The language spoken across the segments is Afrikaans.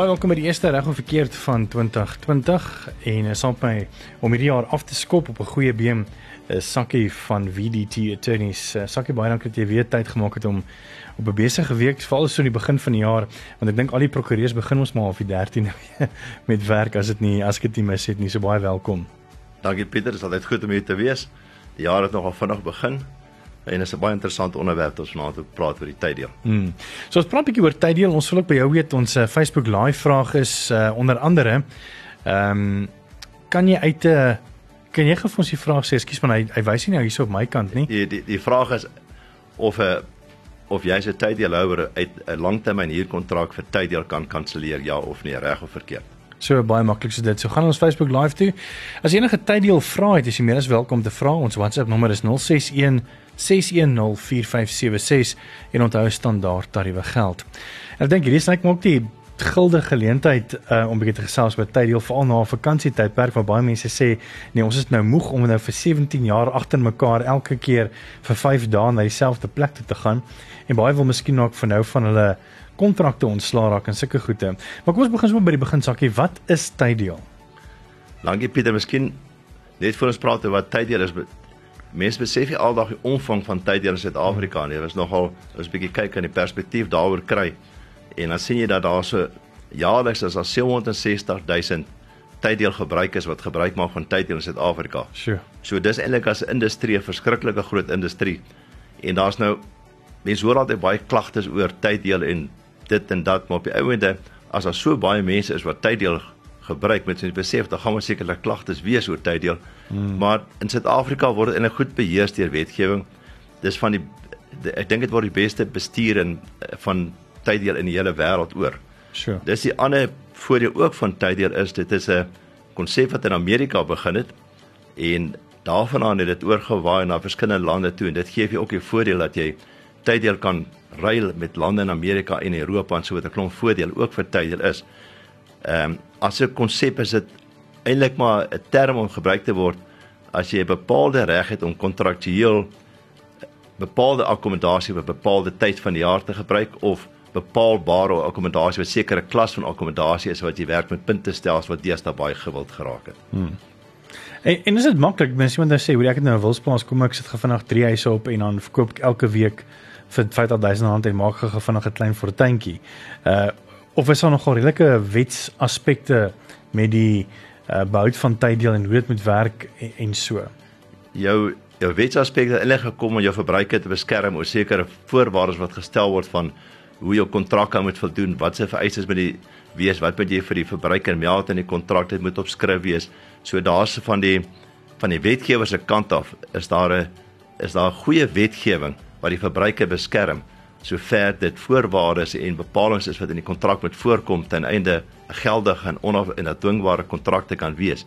Baie welkom by die eerste reg of verkeerd van 2020 en is op my om hierdie jaar af te skop op 'n goeie been is Sakkie van VDT Attorneys. Uh, Sakkie baie dankie dat jy weer tyd gemaak het om op 'n besige week, veral so in die begin van die jaar, want ek dink al die prokureurs begin ons maar op die 13 met werk as dit nie as ek dit nie mis het nie. So baie welkom. Dankie Pieter, dit is altyd goed om hier te wees. Die jaar het nogal vinnig begin. En dit is 'n baie interessante onderwerp wat ons vanaand wil praat oor die tyddeel. Mm. So ons praat 'n bietjie oor tyddeel. Ons wil ook by jou weet ons uh, Facebook live vraag is uh, onder andere ehm um, kan jy uit 'n uh, kan jy gou vir ons die vraag sê? Ekskuus man, hy hy wys nie nou hierso op my kant nie. Die die, die vraag is of 'n uh, of jy se tyddeelhouer uit 'n langtermyn huurkontrak vir tyddeel kan kanselleer ja of nee, reg of verkeerd. So baie maklik so dit. So gaan ons Facebook live toe. As enige tyddeel vra het, is jy meer as welkom te vra. Ons WhatsApp nommer is 061 6104576 en onthou standaard tariewe geld. En ek dink hierdie net ook die gilde geleentheid uh, om bietjie te gesels oor tyddeel veral na 'n vakansietydperk waar baie mense sê nee ons is nou moeg om nou vir 17 jaar agter mekaar elke keer vir 5 dae na dieselfde plek toe te gaan en baie wil miskien ook van nou van hulle kontrakte ontslaa raak en sulke goede. Maar kom ons begin sommer by die begin sakkie. Wat is tyddeel? Dankie Pieter, miskien net voor ons praat oor wat tyddeel is, mense besef nie aldag die omvang van tyd hier in Suid-Afrika nie. Dit is nogal as 'n bietjie kyk aan die perspektief daaroor kry. En dan sien jy dat daar so jaarliks is daar 760 000 tyddeel gebruikers wat gebruik maak van tyddeel in Suid-Afrika. Sure. So dis eintlik as 'n industrie 'n verskriklike groot industrie. En daar's nou mense hoor altyd baie klagtes oor tyddeel en dit en dat, maar op die ouende as daar so baie mense is wat tyddeel gebruik met sy besef dat gaan ons sekerlik klagtes wees oor tyddeel. Hmm. Maar in Suid-Afrika word dit eintlik goed beheer deur wetgewing. Dis van die, die ek dink dit word die beste bestuur in van tyddeel in die hele wêreld oor. Sure. Dis die ander voordeel ook van tyddeel is dit is 'n konsep wat in Amerika begin het en daarvandaan het dit oorgewaai na verskillende lande toe en dit gee vir jou ook die voordeel dat jy tyddeel kan ruil met lande in Amerika en Europa en so wat 'n klomp voordeel ook vir tyddeel is. Ehm um, as 'n konsep is dit eintlik maar 'n term om gebruik te word as jy 'n bepaalde reg het om kontraktueel bepaalde akkommodasie op 'n bepaalde tyd van die jaar te gebruik of bepaalbare akkommodasie wat sekere klas van akkommodasie is wat jy werk met punte stelsels wat deesdae baie gewild geraak het. Hmm. En en is dit maklik mense iemand nou sê hoe ek het nou 'n wilsplaas kom ek sit gevinnig 3 huise op en dan verkoop ek elke week vir 50000 rand en maak gou gevinnig 'n klein fortuintjie. Uh of is daar nogal redelike wetsaspekte met die uh, behoud van tyddeel en hoe dit moet werk en, en so. Jou jou wetsaspekte het eintlik gekom om jou verbruiker te beskerm oor sekere voorwaardes wat gestel word van hoe jou kontrak moet voldoen, wat se vereistes moet die wees, wat moet jy vir die verbruiker meld in die kontrak dit moet opskryf wees. So daar's van die van die wetgewer se kant af is daar 'n is daar 'n goeie wetgewing wat die verbruiker beskerm sover dit voorwaardes en bepalinge is wat in die kontrak moet voorkom ten einde 'n geldige en onafdwingbare kontrak te kan wees.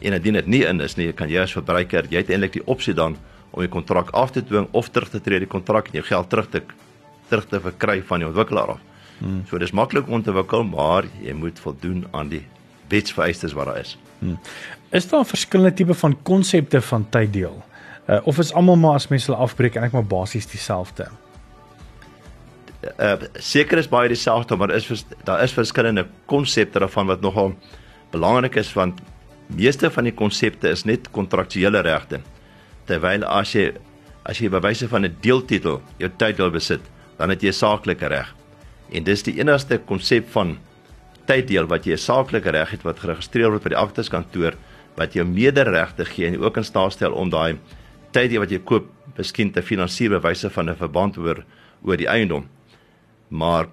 En indien dit nie in is nie, kan jy as verbruiker, jy het eintlik die opsie dan om die kontrak af te dwing of terug te tree die kontrak en jou geld terug te terug te verkry van die ontwikkelaar af. Hmm. So dis maklik om te wikkel, maar jy moet voldoen aan die wetsvereistes wat daar is. Hmm. Is daar verskillende tipe van konsepte van tyddeel? Uh, of is almal maar as mense hulle afbreek eintlik maar basies dieselfde? uh seker is baie dieselfde maar is daar is verskillende konsepte daarvan wat nogal belangrik is want meeste van die konsepte is net kontraktuele regte terwyl as jy as jy bewyse van 'n deeltitel jou tyddeel besit dan het jy saaklike reg en dis die enigste konsep van tyddeel wat jy 'n saaklike reg het wat geregistreer word by die akteskantoor wat jou mederegte gee en ook in staat stel om daai tyddeel wat jy koop miskien te finansier bewyse van 'n verband oor oor die eiendom maar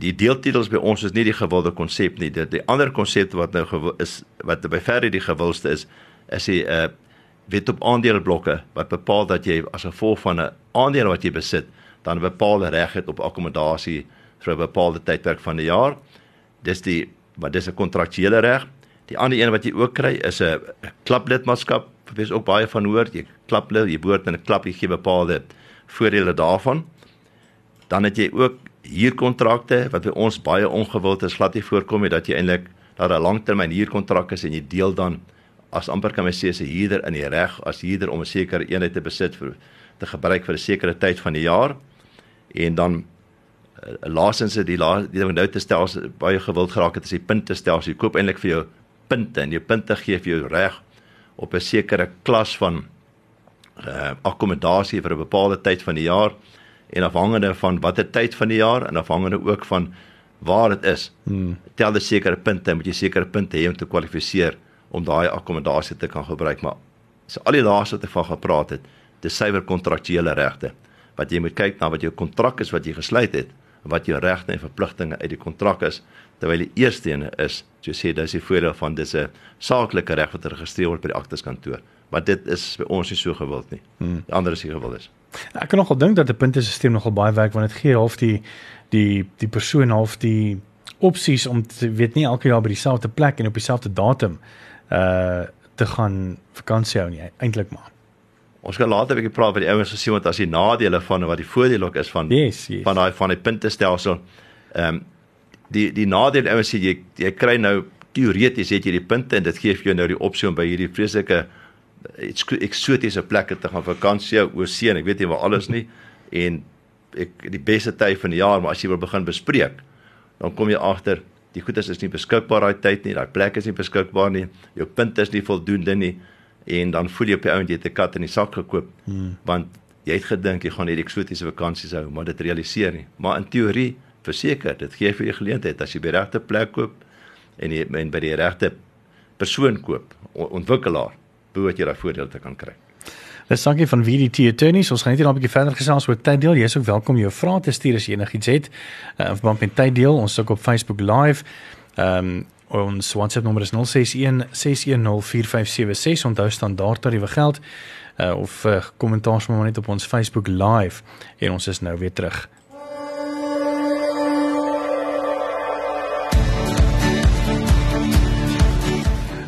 die deeltitels by ons is nie die gewilde konsep nie. Dit die ander konsep wat nou is wat by verre die gewildste is, is die uh wet op aandeleblokke wat bepaal dat jy as gevolg van 'n aandeel wat jy besit, dan 'n bepaalde reg het op akkommodasie vir 'n bepaalde tydperk van die jaar. Dis die wat dis 'n kontraktuele reg. Die ander een wat jy ook kry is 'n klaplidmaatskap. Is ook baie van hoor, jy klaplid, jy behoort in 'n klap, jy gee bepaalde voordele daarvan. Dan het jy ook huurkontrakte wat by ons baie ongewild is, glad nie voorkom nie dat jy eintlik daar 'n langtermyn huurkontrak is en jy deel dan as amper kan my sê as 'n huurder in die reg as huurder om 'n sekere eenheid te besit vir te gebruik vir 'n sekere tyd van die jaar en dan laasens die la die ding nou te stel baie gewild geraak het as die punte stel. So jy koop eintlik vir jou punte en jou punte gee vir jou reg op 'n sekere klas van uh akkommodasie vir 'n bepaalde tyd van die jaar en afhangende van watter tyd van die jaar en afhangende ook van waar dit is. Hmm. Tel jy sekere punte, moet jy sekere punte hê om te kwalifiseer om daai akkommodasie te kan gebruik, maar so al die laaste wat ek van gepraat het, dis suiwer kontraktuele regte. Wat jy moet kyk na wat jou kontrak is wat jy gesluit het, wat jou regte en verpligtinge uit die kontrak is, terwyl die eerste ene is, so sê dis die voordeel van dis 'n saaklike reg wat geregistreer word by die akteskantoor. Maar dit is by ons nie so gewild nie. Hmm. Die ander is nie gewild is. Ek kan nogal dink dat 'n puntesisteem nogal baie werk want dit gee half die die die persoon half die opsies om te weet nie elke jaar by dieselfde plek en op dieselfde datum uh te gaan vakansie hou nie eintlik maar. Ons gaan later 'n bietjie praat oor die ouens gesien wat as die nadele van wat die voordele ook is van yes, yes. van daai van die puntestelsel. Ehm um, die die nadeel ouens sê jy jy kry nou teoreties het jy die punte en dit gee vir jou nou die opsie om by hierdie vreeslike eksotiese plekke te gaan vakansie oor see en ek weet nie waar alles nie en ek die beste tyd van die jaar maar as jy wil begin bespreek dan kom jy agter die goedes is nie beskikbaar daai tyd nie daai plek is nie beskikbaar nie jou punte is nie voldoende nie en dan voel jy op die ount jy het 'n kat in die sak gekoop hmm. want jy het gedink jy gaan hierdie eksotiese vakansies hou maar dit realiseer nie maar in teorie verseker dit gee vir jou geleentheid as jy by die regte plek koop en jy en by die regte persoon koop ontwikkelaar behoort jy daai voordeel te kan kry. Dis dankie van VDT Attorneys. Ons gaan net 'n bietjie verder gesels oor tyddeel. Jy is ook welkom jou vrae te stuur as jy enigiets het. Uh, in verband met tyddeel, ons is ook op Facebook Live. Ehm um, ons WhatsApp nommer is 061 6104576. Onthou standaard tariewe geld. Uh, of uh, kommentaar sommer net op ons Facebook Live en ons is nou weer terug.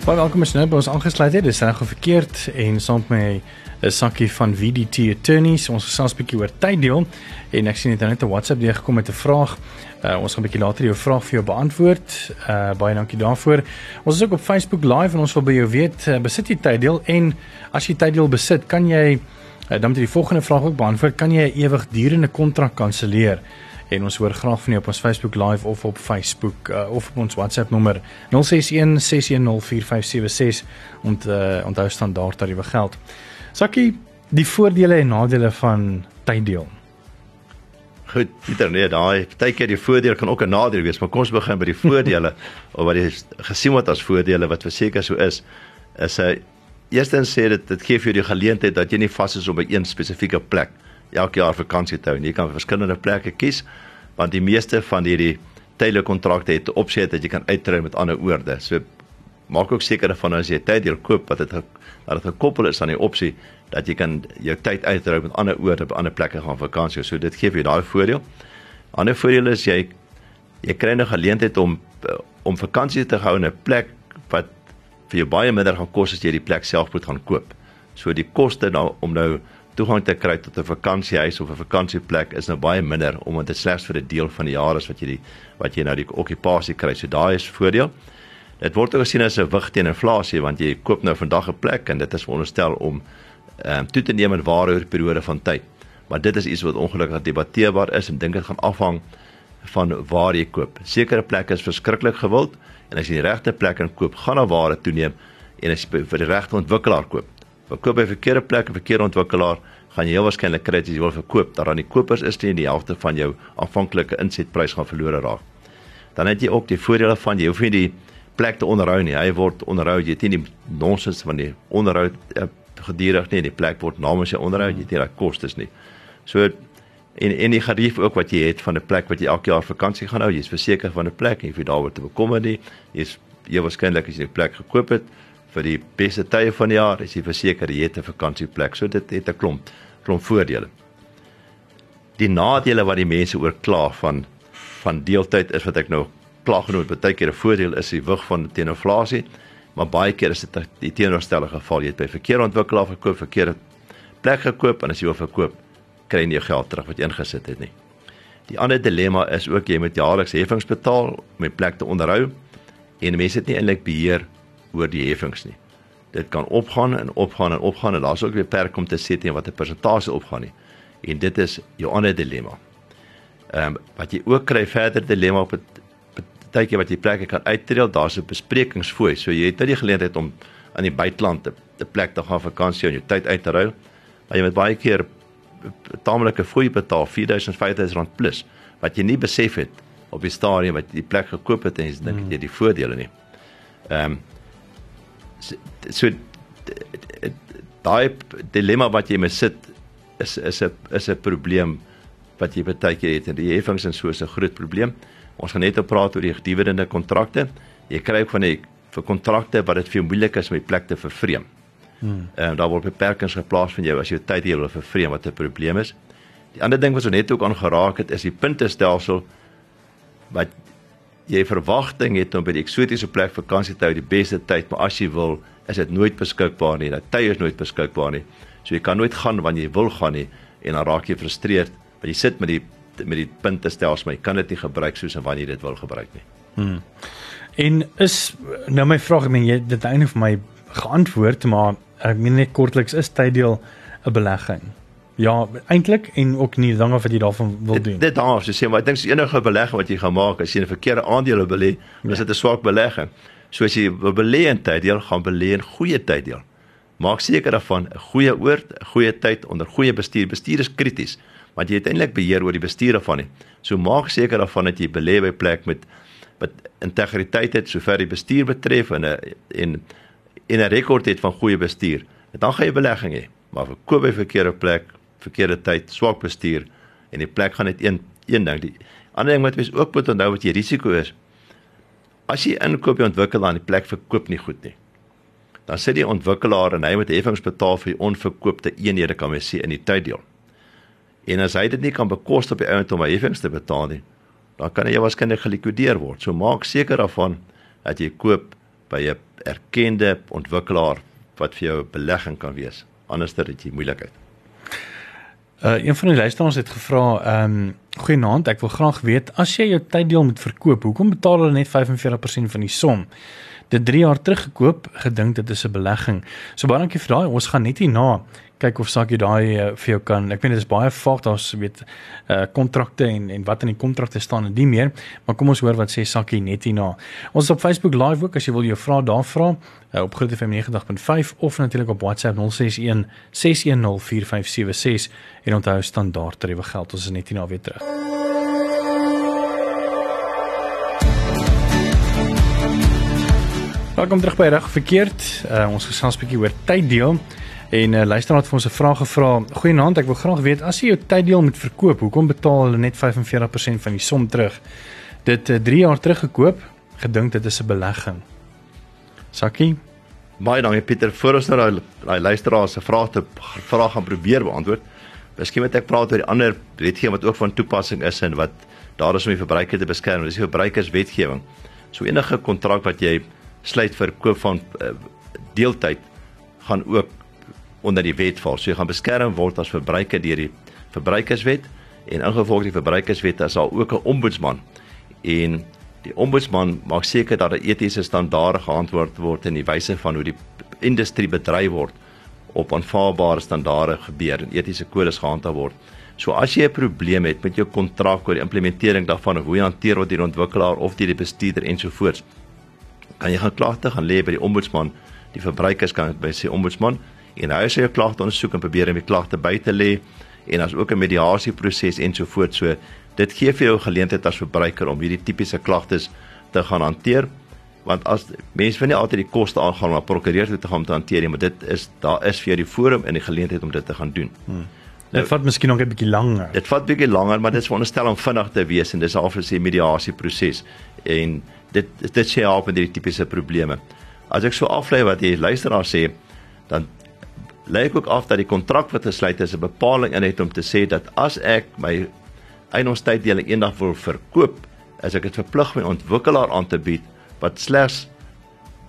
Baie welkom as jy nou by ons aangesluit het. Dis reg of verkeerd en saam met my 'n sakkie van VDT Attorneys. Ons gesels 'n bietjie oor tyddeel en ek sien net net 'n WhatsApp deur gekom met 'n vraag. Uh, ons gaan 'n bietjie later jou vraag vir jou beantwoord. Uh, baie dankie daarvoor. Ons is ook op Facebook Live en ons wil by jou weet, uh, besit jy tyddeel en as jy tyddeel besit, kan jy uh, dan met die volgende vraag ook beantwoord, kan jy 'n ewigdurende kontrak kanselleer? En ons hoor graag van jou op ons Facebook live of op Facebook uh, of op ons WhatsApp nommer 061 6104576 om te uh, onthou standaard tariewe geld. Sakkie, die voordele en nadele van tyddeel. Goed, Pieter, nee, daai partykeer die voordeel kan ook 'n nadeel wees, maar kom ons begin by die voordele of wat jy gesien word as voordele wat verseker so is. Is hy eerstens sê dit dit gee vir jou die geleentheid dat jy nie vas is op 'n een spesifieke plek elke jaar vakansie te hou. Jy kan verskillende plekke kies want die meeste van hierdie tydelike kontrakte het opsie dat jy kan uittry met ander oorde. So maak ook seker van as jy 'n tyddeel koop wat dit dat dit gekoppel is aan die opsie dat jy kan jou tyd uitdrou met ander oorde op ander plekke gaan vakansie. So dit gee vir jou daai voordeel. Ander voordeel is jy jy kry 'n geleentheid om om vakansie te hou in 'n plek wat vir jou baie minder gaan kos as jy die plek self moet gaan koop. So die koste nou om nou toegang te kry tot 'n vakansiehuis of 'n vakansieplek is nou baie minder omdat dit slegs vir 'n deel van die jaar is wat jy die wat jy nou die okupasie kry. So daai is voordeel. Dit word ook gesien as 'n wig teen inflasie want jy koop nou vandag 'n plek en dit is veronderstel om ehm um, toe te neem in ware periode van tyd. Maar dit is iets wat ongelukkig debatteerbaar is en dink dit gaan afhang van waar jy koop. Sekere plekke is verskriklik gewild en as jy die regte plek in koop, gaan daar ware toeneem en as jy vir die regte ontwikkelaar koop, verkoop by verkeerde plek en verkeerde ontwikkelaar, gaan jy heel waarskynlik kry as jy wil verkoop dat dan die kopers is teen die helfte van jou aanvanklike insetprys gaan verlore raak. Dan het jy ook die voordele van jy hoef nie die plek te onderhou nie. Hy word onderhou, jy het nie die nonsens van die onderhoud uh, gedurig nie. Die plek word namens jou onderhou, jy het nie daai kostes nie. So en en die gerief ook wat jy het van 'n plek wat jy elke jaar vakansie gaan hou, jy's verseker van 'n plek en jy hoef daaroor te bekommer nie. Jy's jy waarskynlik as jy 'n plek gekoop het, vir die beste tye van die jaar is jy verseker jy het 'n vakansieplek. So dit het 'n klomp klomp voordele. Die nadele wat die mense oor kla van van deeltyd is wat ek nou kla genoem het, baie keer 'n voordeel is die wig van teeninflasie, maar baie keer is dit die teenoorstellige geval jy het by verkeerde ontwikkelaar gekoop, verkeerde plek gekoop en as jy wil verkoop, kry jy jou geld terug wat jy ingesit het nie. Die ander dilemma is ook jy moet jaarliks heffings betaal om die plek te onderhou en mense het nie eintlik beheer oor die heffings nie. Dit kan opgaan en opgaan en opgaan en daar's ook weer perk om te sê teen watter persentasie opgaan nie. En dit is jou ander dilemma. Ehm um, wat jy ook kry verder dilemma op 'n tydjie wat jy plekke kan uittreel, daar's 'n besprekingsfooi. So jy het nou die geleentheid om aan die buiteland 'n plek te gaan vakansie en jou tyd uit te ruil. Maar jy moet baie keer tamelike fooi betaal, 4000 5000 rand plus wat jy nie besef het op die stadium wat jy die plek gekoop het en jy dink jy die voordele nie. Ehm um, so daai dilemma wat jy mee sit is is 'n is 'n probleem wat jy baie keer het en die heffings en so is 'n groot probleem. Ons gaan net op praat oor die dividende kontrakte. Jy kry ook van die vir kontrakte wat dit vir jou moeilik is om die plek te vervreem. Hmm. En daar word beperkings geplaas van jou as jy tyd hier wil vervreem wat 'n probleem is. Die ander ding wat ons net ook aangeraak het is die puntestelsel wat jy verwagting het om by die eksotiese plek vakansie te hou die beste tyd, maar as jy wil, is dit nooit beskikbaar nie. Dat tyd is nooit beskikbaar nie. So jy kan nooit gaan wanneer jy wil gaan nie en dan raak jy gefrustreerd want jy sit met die met die punte stelsel, maar jy kan dit nie gebruik soos en wanneer jy dit wil gebruik nie. Hmm. En is nou my vraag, ek meen jy dit eintlik vir my geantwoord, maar ek meen net kortliks is tyddeel 'n belegging. Ja, eintlik en ook nie of wat jy daarvan wil doen. Dit, dit daar so sê, maar ek dink as enige belegging wat jy gaan maak, as jy 'n verkeerde aandele belê, dan ja. is dit 'n swak belegging. So as jy belê in tyddeel, gaan belê in goeie tyddeel. Maak seker daarvan 'n goeie oord, 'n goeie tyd onder goeie bestuur. Bestuur is krities, want jy het eintlik beheer oor die bestuur daarvan nie. So maak seker daarvan dat jy belê by plek met wat integriteit het sover die bestuur betref en 'n en en 'n rekord het van goeie bestuur. Dan gaan jy belegging hê, maar verkoop by verkeerde plek verkeerde tyd, swak bestuur en die plek gaan net een een ding. Die ander ding wat mens ook moet onthou wat jy risiko is. As jy inkoop by ontwikkelaar en die plek verkoop nie goed nie. Dan sit die ontwikkelaar en hy moet heffings betaal vir die onverkoopte eenhede kan mens sê in die tyddeel. En as hy dit nie kan bekostig op die ount om hy heffings te betaal nie, dan kan hy waarskynlik gelikwideer word. So maak seker daarvan dat jy koop by 'n erkende ontwikkelaar wat vir jou 'n belegging kan wees. Anders het jy moeilikheid. Uh een van die luisteraars het gevra, ehm um, goeienaand, ek wil graag weet as jy jou tyddeel moet verkoop, hoekom betaal hulle net 45% van die som? Dit 3 jaar terug gekoop, gedink dit is 'n belegging. So baie dankie vir daai. Ons gaan net hierna kyk of saak jy daai uh, vir jou kan. Ek weet dit is baie vaag daar's weet uh kontrakte en en wat in die kontrakte staan en die meer, maar kom ons hoor wat sê Sakkie net hierna. Ons is op Facebook live ook as jy wil jou vrae daar vra uh, op Groot FM 90.5 of natuurlik op WhatsApp 061 610 4576 en onthou standaard tariewe geld. Ons is net hierna weer terug. Welkom terug by reg verkeerd. Uh, ons gesels 'n bietjie oor tyddeel. En uh, luisteraar het vir ons 'n vraag gevra. Goeienaand, ek wil graag weet as jy jou tyddeel moet verkoop, hoekom betaal hulle net 45% van die som terug? Dit 3 uh, jaar terug gekoop, gedink dit is 'n belegging. Sakkie. Baie dankie Pieter. Voor ons nou daai luisteraar se vraag te vraag gaan probeer beantwoord. Miskien moet ek praat oor die ander wetgewing wat ook van toepassing is en wat daar is om die verbruiker te beskerm. Dis die verbruikerswetgewing. So enige kontrak wat jy sluit vir koop van uh, deeltyd gaan ook onder die wet val. So jy gaan beskerm word as verbruiker deur die verbruikerswet en ingevolge die verbruikerswet is daar ook 'n ombudsman. En die ombudsman maak seker dat 'n etiese standaarde geantwoord word in die wyse van hoe die industrie bedryf word op aanvaarbare standaarde gebeur en etiese kodes gehandhaaf word. So as jy 'n probleem het met jou kontrak oor die implementering daarvan of hoe jy hanteer deur die ontwikkelaar of deur die bestuurder ensovoorts, kan jy gaan klagte gaan lê by die ombudsman. Die verbruikers kan by sy ombudsman en hy sê 'n klagte ondersoek en probeer om die klagte by te lê en as ook 'n mediasieproses ensovoorts. So dit gee vir jou geleentheid as verbruiker om hierdie tipiese klagtes te gaan hanteer want as mense wil nie altyd die koste aangaan om 'n prokureur toe te gaan om te hanteer nie, maar dit is daar is vir jou die forum en die geleentheid om dit te gaan doen. Hmm. Dit vat miskien nog 'n bietjie langer. Dit vat bietjie langer, maar dit is veronderstel om vinnig te wees en dis al vir 'n mediasieproses en dit dit sê op met hierdie tipiese probleme. As ek so aflei wat jy luisteraar sê, dan lyk ook af dat die kontrak wat gesluit is 'n bepaling in het om te sê dat as ek my eiendomstyddele eendag wil verkoop, is ek dit verplig my ontwikkelaar aan te bied wat slegs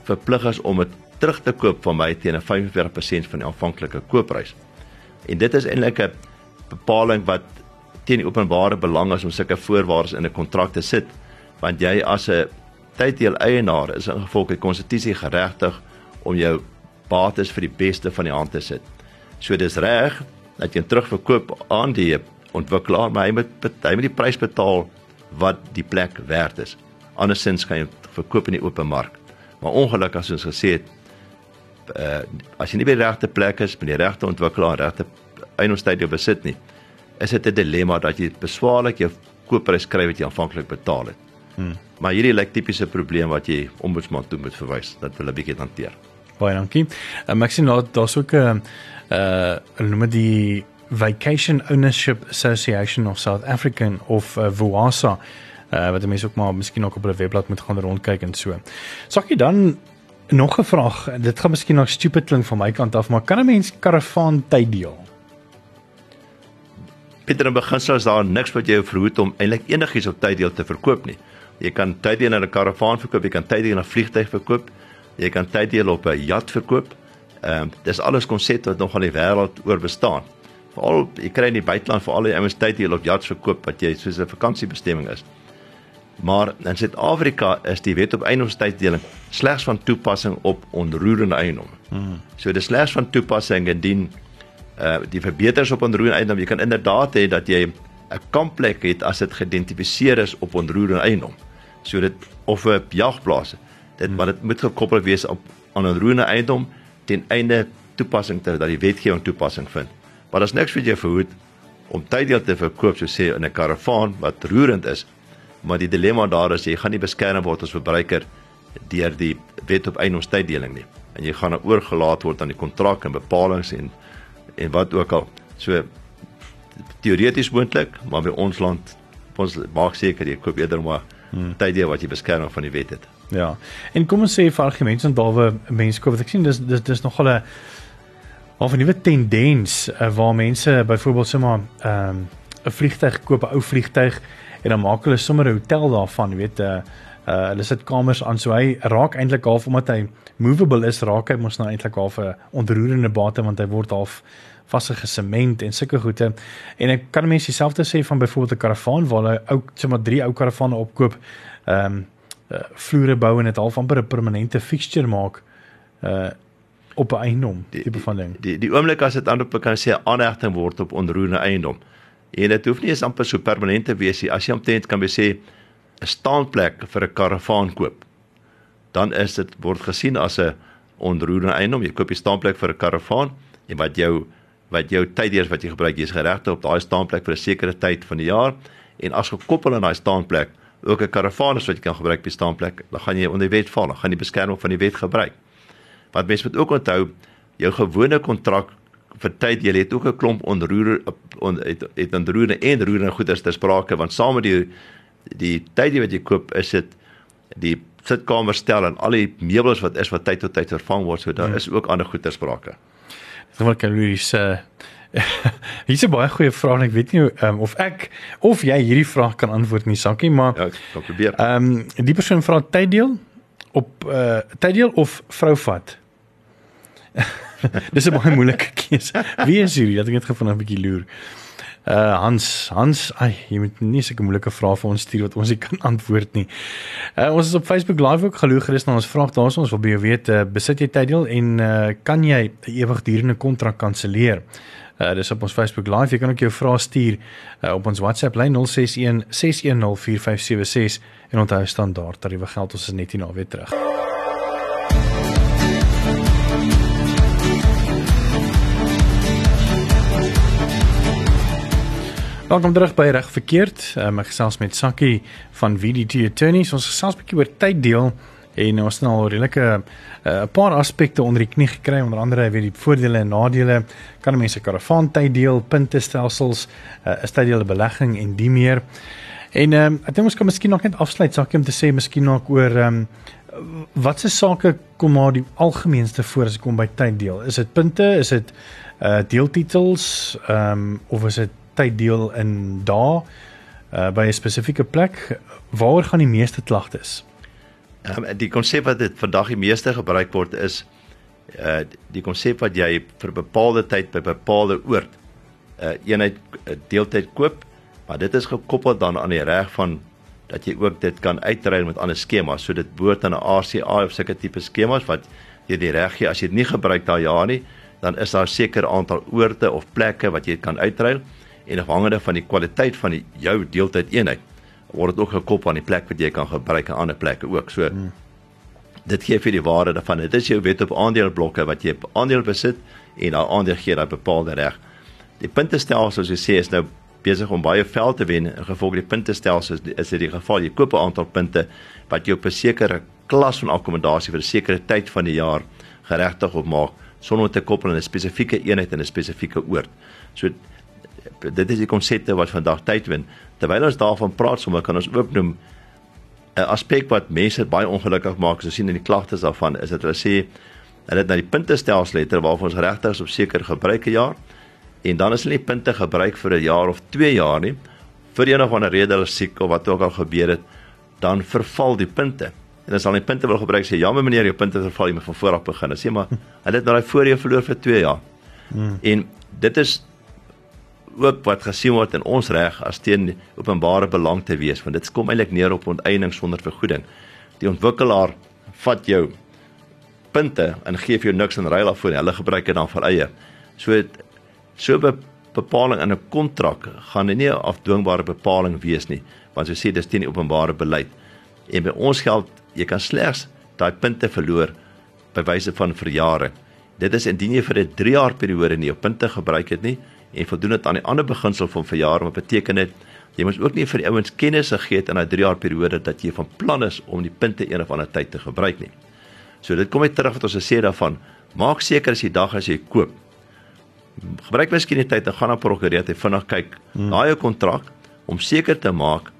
verplig is om dit terug te koop van my teen 'n 45% van die aanvanklike koopprys. En dit is eintlik 'n bepaling wat teen die openbare belang is om sulke voorwaardes in 'n kontrak te sit, want jy as 'n tyddeel eienaar is in gevolg die konstitusie geregtig om jou bates vir die beste van die hand te sit. So dis reg dat jy terugverkoop aan die ontwikkelaar, maar hy moet hy moet die prys betaal wat die plek werd is. Andersins kan jy verkoop in die open mark. Maar ongelukkig as ons gesê het uh as jy nie by die regte plek is, by die regte ontwikkelaar, regte eiendomstyd jy besit nie, is dit 'n dilemma dat jy beswaarlik jou koopprys kry wat jy aanvanklik betaal het. Hmm. Maar hierdie lyk tipiese probleem wat jy ombudsman toe moet verwys dat hulle bietjie hanteer. Baie dankie. Um, ek sien daar daar's ook 'n uh, uh noem dit Vacation Ownership Association of South African of uh, VUASA uh, wat mense ook maar miskien ook op hulle webblad moet gaan rondkyk en so. Sakkie dan nog 'n vraag. Dit gaan miskien nog stupid klink van my kant af, maar kan 'n mens karavaan tyd deel? Pieter in beginsel is daar niks wat jou verhoed om eintlik enigiets op tyd deel te verkoop nie. Jy kan tyd deel in 'n karavaan verkoop, jy kan tyd deel in 'n vliegtyg verkoop, jy kan tyd deel op 'n yacht verkoop. Ehm um, dis alles konsepte wat nog aan die wêreld oor bestaan veral jy kry in die buiteland veral die ouens tyd hier op yachts verkoop wat jy soos 'n vakansiebestemming is. Maar in Suid-Afrika is die wet op eiendomstyddeling slegs van toepassing op onroerende eiendom. Hmm. So dis slegs van toepassing indien uh die verbeters op onroerende eiendom jy kan inderdaad hê dat jy 'n kampplek het as dit geïdentifiseer is op onroerende eiendom. So dit of 'n jagplaas. Dit hmm. maar dit moet gekoppel wees op aan onroerende eiendom ten einde toepassing te dat die wetgewing toepassing vind. Maar daar's niks wat jou verhoed om tyddeel te verkoop so sê in 'n karavaan wat roerend is. Maar die dilemma daar is jy gaan nie beskerm word as verbruiker deur die wet op eiendomstyddeling nie. En jy gaan oorgelaat word aan die kontrak en bepalinge en en wat ook al. So teoreties moontlik, maar by ons land ons maak seker jy koop eerder maar hmm. tyddeel wat jy beskerm van die wet het. Ja. En kom ons sê vir argumente en behalwe mense koop wat ek sien dis dis dis nogal 'n of 'n nuwe tendens uh, waar mense byvoorbeeld sommer ehm um, 'n vliegtyg koop, 'n ou vliegtyg en dan maak hulle sommer 'n hotel daarvan, weet, uh uh hulle sit kamers aan so hy raak eintlik half omdat hy movable is, raak hy mos nou eintlik half 'n onroerende bate want hy word half vasge sement en sulke goede. En ek kan mense dieselfde sê van byvoorbeeld 'n karavaan waar hulle ou sommer drie ou karavane opkoop, ehm um, uh, vloere bou en dit half amper 'n permanente fixture maak. Uh op 'n eiendom tipe van ding. Die die, die oomblik as dit aanop kan sê aanhegting word op onroerende eiendom. En dit hoef nie eens amper so permanent te wees nie. As jy omtrent kan sê 'n staanplek vir 'n karavaan koop, dan is dit word gesien as 'n onroerende eiendom. Jy koop die staanplek vir 'n karavaan en wat jou wat jou tydeers wat jy gebruik, jy's geregte op daai staanplek vir 'n sekere tyd van die jaar en as gekoppel aan daai staanplek ook 'n karavaan is wat jy kan gebruik op die staanplek, dan gaan jy onder die wet val, dan gaan jy beskerming van die wet gebruik. Wat mense moet ook onthou, jou gewone kontrak vir tyd jy het ook 'n klomp onroer on, het het onroerende en roerende goederes ter sprake want saam met die die tyd wat jy koop is dit die sitkamer stel en al die meubels wat is wat tyd tot tyd vervang word so daar hmm. is ook ander goeder sprake. Dis wel kan hierdie se Hier's 'n baie goeie vraag en ek weet nie um, of ek of jy hierdie vraag kan antwoord nie Sakkie maar Ja, ek probeer. Ehm um, die persoon vra tyddeel op uh tyddeel of vrouvat? Dis 'n baie moeilike keuse. Wie is hierdie? Dat ek net gefond 'n bietjie loer. Uh Hans, Hans, ai, jy moet nie sulke moeilike vrae vir ons stuur wat ons nie kan antwoord nie. Uh ons is op Facebook Live ook gerus na ons vraag daar is ons wil by jou weet, uh, besit jy tyddeel en uh kan jy 'n ewigdurende kontrak kanselleer? Uh dis op ons Facebook Live. Jy kan ook jou vrae stuur uh, op ons WhatsApp lyn 061 610 4576 en onthou standaard tariewe geld ons is net hier na weer terug. Welkom terug by reg verkeerd. Um, ek gesels met Sakkie van VDT Attorneys. Ons gesels 'n bietjie oor tyd deel en ons het nou redelike eh, 'n uh, paar aspekte onder die knie gekry, onder andere weet die voordele en nadele. Kan mense karavaan tyd deel, punte stelsels, 'n uh, tyd deel belegging en die meer. En um, ek dink ons kan miskien nog net afsluit Sakkie om te sê miskien nog oor um, watse sake kom maar die algemeenste voor as ek kom by tyd deel. Is dit punte? Is dit uh deeltitels? Ehm um, of is dit tyd deel in dae uh, by 'n spesifieke plek waaroor gaan die meeste klagtes? Um, die konsep wat dit vandag die meeste gebruik word is uh die konsep wat jy vir bepaalde tyd by bepaalde oord 'n uh, eenheid uh, deeltyd koop, maar dit is gekoppel dan aan die reg van dat jy ook dit kan uitruil met ander skemas. So dit behoort aan 'n RCA of sulke tipe skemas wat jy die reg gee as jy dit nie gebruik daai jaar nie, dan is daar 'n sekere aantal oorde of plekke wat jy kan uitruil en afhangende van die kwaliteit van die jou deeltyd eenheid word dit ook gekoppel aan die plek wat jy kan gebruik aan ander plekke ook. So hmm. dit gee vir die waarde daarvan. Dit is jou wet op aandeleblokke wat jy aandeel besit en daai aandeel gee daai bepaalde reg. Die puntestelsel soos jy sê is nou besig om baie veld te wen in gevolg die puntestelsel is dit die geval jy koop 'n aantal punte wat jy op 'n sekere klas van akkommodasie vir 'n sekere tyd van die jaar geregtig op maak sonder te koppel aan 'n spesifieke eenheid en 'n spesifieke oord. So dit is die konsepte wat vandag tyd wen. Terwyl ons daarvan praat, sommer kan ons ook noem 'n aspek wat mense baie ongelukkig maak, ons sien in die klagtes daarvan, is dat hulle sê hulle het na die puntestelsel letter waarvan ons regtig is op sekere gebruike jaar en dan is hulle nie punte gebruik vir 'n jaar of 2 jaar nie. Vir een of ander rede hulle siek of wat ook al gebeur het dan verval die punte. En as hulle die punte wil gebruik sê ja my meneer jou punte verval jy moet van voor af begin. Sê maar hulle het nou daai voorheen verloor vir 2 jaar. Hmm. en dit is ook wat gesien word in ons reg as teen openbare belang te wees want dit kom eintlik neer op onteiening sonder vergoeding. Die ontwikkelaar vat jou punte en gee vir jou niks in ruil daarvoor. Hulle gebruik dit dan vir eie. So so 'n bepaling in 'n kontrak gaan nie 'n afdwingbare bepaling wees nie want so sê dis teen die openbare beleid. En by ons geld jy kan slegs daai punte verloor by wyse van verjaring dit is indien jy vir 'n 3 jaar periode nie jou punte gebruik het nie en voldoen dit aan die ander beginsel van verjaring wat beteken dit jy moet ook nie vir die ouens kennis gegee het in daai 3 jaar periode dat jy van plan is om die punte een of ander tyd te gebruik nie so dit kom net terug wat ons gesê daarvan maak seker as jy dag as jy koop gebruik miskien die tyd en gaan na prokureur te vinnig kyk hmm. na jou kontrak om seker te maak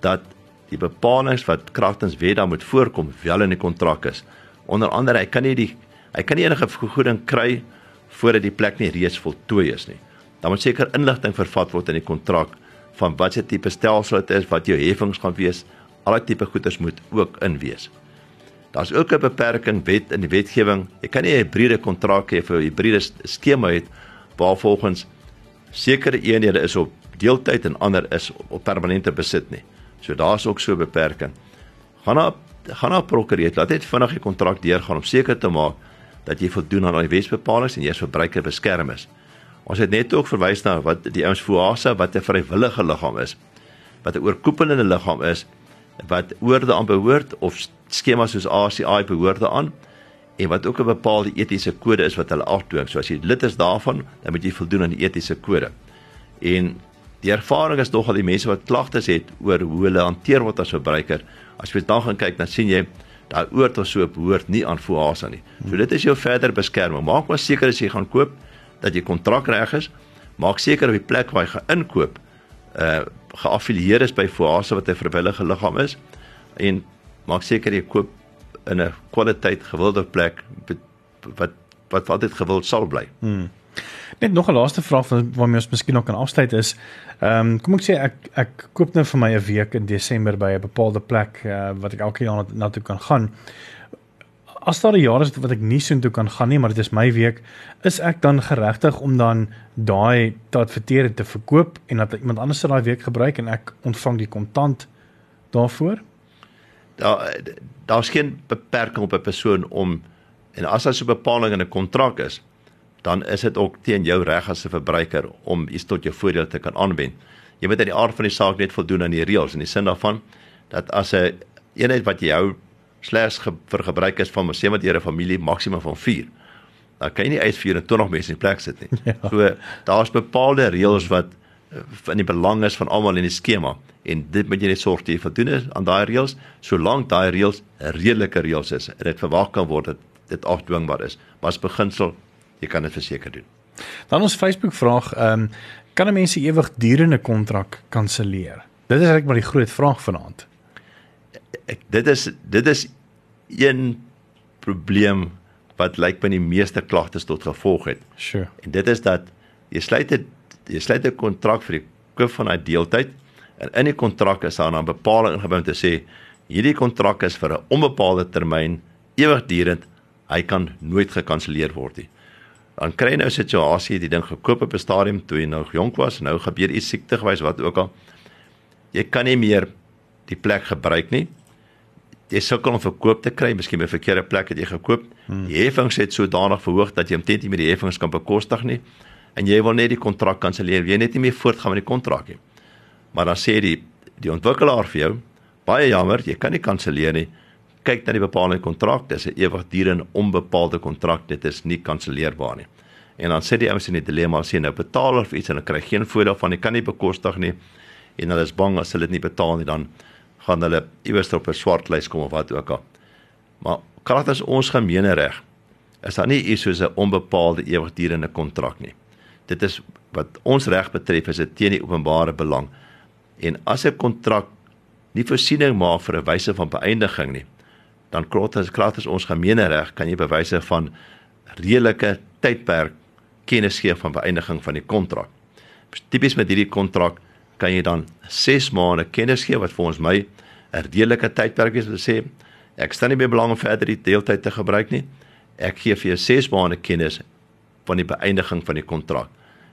dat die bepalinge wat kragtens wet daar moet voorkom wel in die kontrak is. Onder andere, hy kan nie die hy kan nie enige vergoeding kry voordat die plek nie reeds voltooi is nie. Dan moet seker inligting vervat word in die kontrak van watse tipe stelsel dit is, wat jou heffings gaan wees. Al die tipe goederes moet ook in wees. Daar's ook 'n beperking wet in die wetgewing. Jy kan nie 'n hybride kontrak hê vir 'n hybride skema het waar volgens sekere eenhede is op deeltyd en ander is op permanente besit nie. So daar's ook so 'n beperking. Gaan na gaan na prokureur, laat net vinnig die kontrak deurgaan om seker te maak dat jy voldoen aan die wetsbepalinge en jy as verbruiker beskerm is. Ons het net ook verwys na wat die ouens FOASA wat 'n vrywillige liggaam is, wat 'n oorkoepelende liggaam is wat oorde aan behoort of skemas soos ACI behoort aan en wat ook 'n bepaalde etiese kode is wat hulle afdwing. So as jy lid is daarvan, dan moet jy voldoen aan die etiese kode. En die ervaring is nogal die mense wat klagtes het oor hoe hulle hanteer word as verbruiker. As jy dan gaan kyk, dan sien jy daai oord of so behoort nie aan Fuasa nie. So dit is jou verder beskerming. Maak maar seker as jy gaan koop dat jy kontrak reg is. Maak seker op die plek waar jy gaan inkoop uh geaffilieer is by Fuasa wat 'n vrywillige liggaam is en maak seker jy koop in 'n kwaliteit gewilde plek wat wat altyd gewild sal bly. Hmm. Net nog 'n laaste vraag waarmee ons miskien nog kan afsluit is, ehm um, kom ek sê ek ek koop nou vir my 'n week in Desember by 'n bepaalde plek uh, wat ek elke jaar na toe kan gaan. As daar 'n jaar is wat ek nie so toe kan gaan nie, maar dit is my week, is ek dan geregtig om dan daai te adverteer te verkoop en dat iemand anders daai week gebruik en ek ontvang die kontant daarvoor? daar daar's geen beperking op 'n persoon om en as daar so 'n bepaling in 'n kontrak is, dan is dit ook teen jou reg as 'n verbruiker om iets tot jou voordeel te kan aanwend. Jy moet uit die aard van die saak net voldoen aan die reëls in die sin daarvan dat as 'n een eenheid wat jy hou slegs ge, vir gebruik is van sê met jare familie maksimum van 4. Dan kan jy nie uit 24 mense in plek sit nie. Ja. So daar's bepaalde reëls wat in die belang is van almal in die skema en dit moet jy net sorg jy voldoen aan daai reëls solank daai reëls redelike reëls is en dit verwag kan word dat dit afdwingbaar is maar as beginsel jy kan dit verseker doen. Dan ons Facebook vraag ehm um, kan 'n mens se ewig durende kontrak kanselleer? Dit is eintlik maar die groot vraag vanaand. Ek dit is dit is een probleem wat lyk by die meeste klagtes tot gevolg het. Sure. En dit is dat jy sluit 'n jy sluit 'n kontrak vir die koop van 'n deeltyd En in die kontrak is daar 'n bepaling ingebou om te sê hierdie kontrak is vir 'n onbepaalde termyn ewigdurend. Hy kan nooit gekanselleer word nie. Dan kry jy nou 'n situasie, die ding gekoop op 'n stadium toe jy nog jonk was, nou gebeur iets siektewys wat ook al jy kan nie meer die plek gebruik nie. Jy sukkel om verkoop te kry, miskien by 'n verkeerde plek het jy gekoop. Hmm. Die heffings het sodanig verhoog dat jy omtrent nie meer die heffings kan bekostig nie. en jy wil net die kontrak kanselleer, jy net nie meer voortgaan met die kontrak nie. Maar dan sê die die ontwikkelaar vir jou, baie jammer, jy kan nie kanselleer nie. Kyk na die bepaalde kontrak, dis 'n ewigdurende onbepaalde kontrak, dit is nie kanselleerbaar nie. En dan sê die ouens in die dilemma sê nou betaal hulle vir iets en hulle kry geen voordeel van nie, kan nie bekostig nie. En hulle is bang as hulle dit nie betaal nie dan gaan hulle iewers op 'n swart lys kom of wat ook al. Maar kragtens ons gemeenereg is daar nie iets soos 'n onbepaalde ewigdurende kontrak nie. Dit is wat ons reg betref is dit teen die openbare belang. En as 'n kontrak nie voorsiening maak vir 'n wyse van beëindiging nie, dan kragtens kragtens ons gemeenereg kan jy bewyse van redelike tydperk kennis gee van beëindiging van die kontrak. Tipies met hierdie kontrak kan jy dan 6 maande kennis gee wat ons my 'n redelike tydperk is om te sê ek staan nie meer belang om verder die deeltyd te gebruik nie. Ek gee vir jou 6 maande kennis van die beëindiging van die kontrak.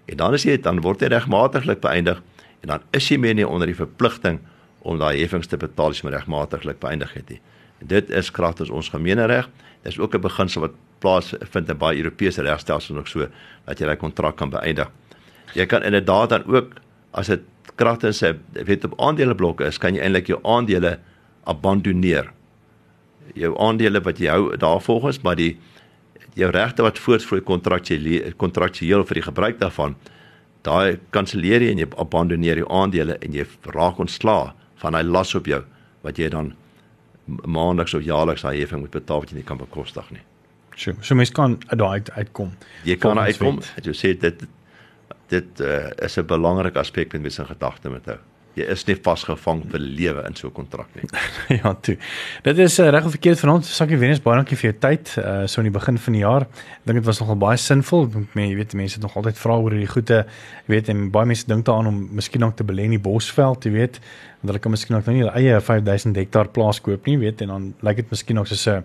En dan as jy dan word hy regmatiglik beëindig en dan is jy meer nie onder die verpligting om daai heffings te betaal as jy regmatiglik beëindig het nie. En dit is kragtens ons gemeenereg. Dis ook 'n beginsel wat plaasvind in baie Europese regstelsels ook so dat jy daai kontrak kan beëindig. Jy kan inderdaad dan ook as dit kragtens 'n weet op aandeleblokke is, kan jy eintlik jou aandele abandoneer. Jou aandele wat jy hou daarvolgens, maar die jou regte wat voortvloei kontraktueel kontraktueel vir die gebruik daarvan, daai kanselleer jy en jy abandoneer jou aandele en jy raak ontslaa van daai las op jou wat jy dan maandeliks of jaarliks daai heffing moet betaal wat jy nie kan bekostig nie. So, so mens kan daai uit, uitkom. Jy kan uitkom. Jy sê dit dit uh, is 'n belangrike aspek met mens in gedagte moet hou. Jy is nie vasgevang vir lewe in so 'n kontrak nie. ja, toe. Dit is uh, reg of verkeerd van ons. Sakie Venus, baie dankie vir jou tyd. Uh so in die begin van die jaar. Ek dink dit was nogal baie sinvol. Men, jy weet mense het nog altyd vra oor hierdie goede. Jy weet en baie mense dink daaraan om miskien ook te belê in die Bosveld, jy weet. Want hulle kan miskien ook nou nie hulle eie 5000 hektaar plaas koop nie, weet en dan lyk dit miskien ook soos 'n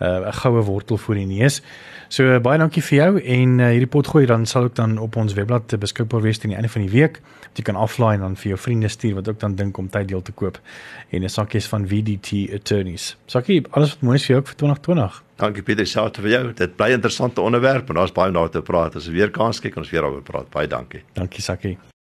'n goue wortel voor die neus. So baie dankie vir jou en uh, hierdie pot gooi dan sal ook dan op ons webblad beskikbaar wees teen die einde van die week. Jy kan aflaai en dan vir jou vriende stuur wat ook dan dink om tyd deel te koop en 'n sakkie van VDT Attorneys. Sakkie, alles wat mooi is vir jou ook vir 2020. Dankie Pieter, selfs vir jou. Dit bly interessante onderwerp en daar's baie om daar te praat. As ons weer kans kyk, ons weer daaroor praat. Baie dankie. Dankie Sakkie.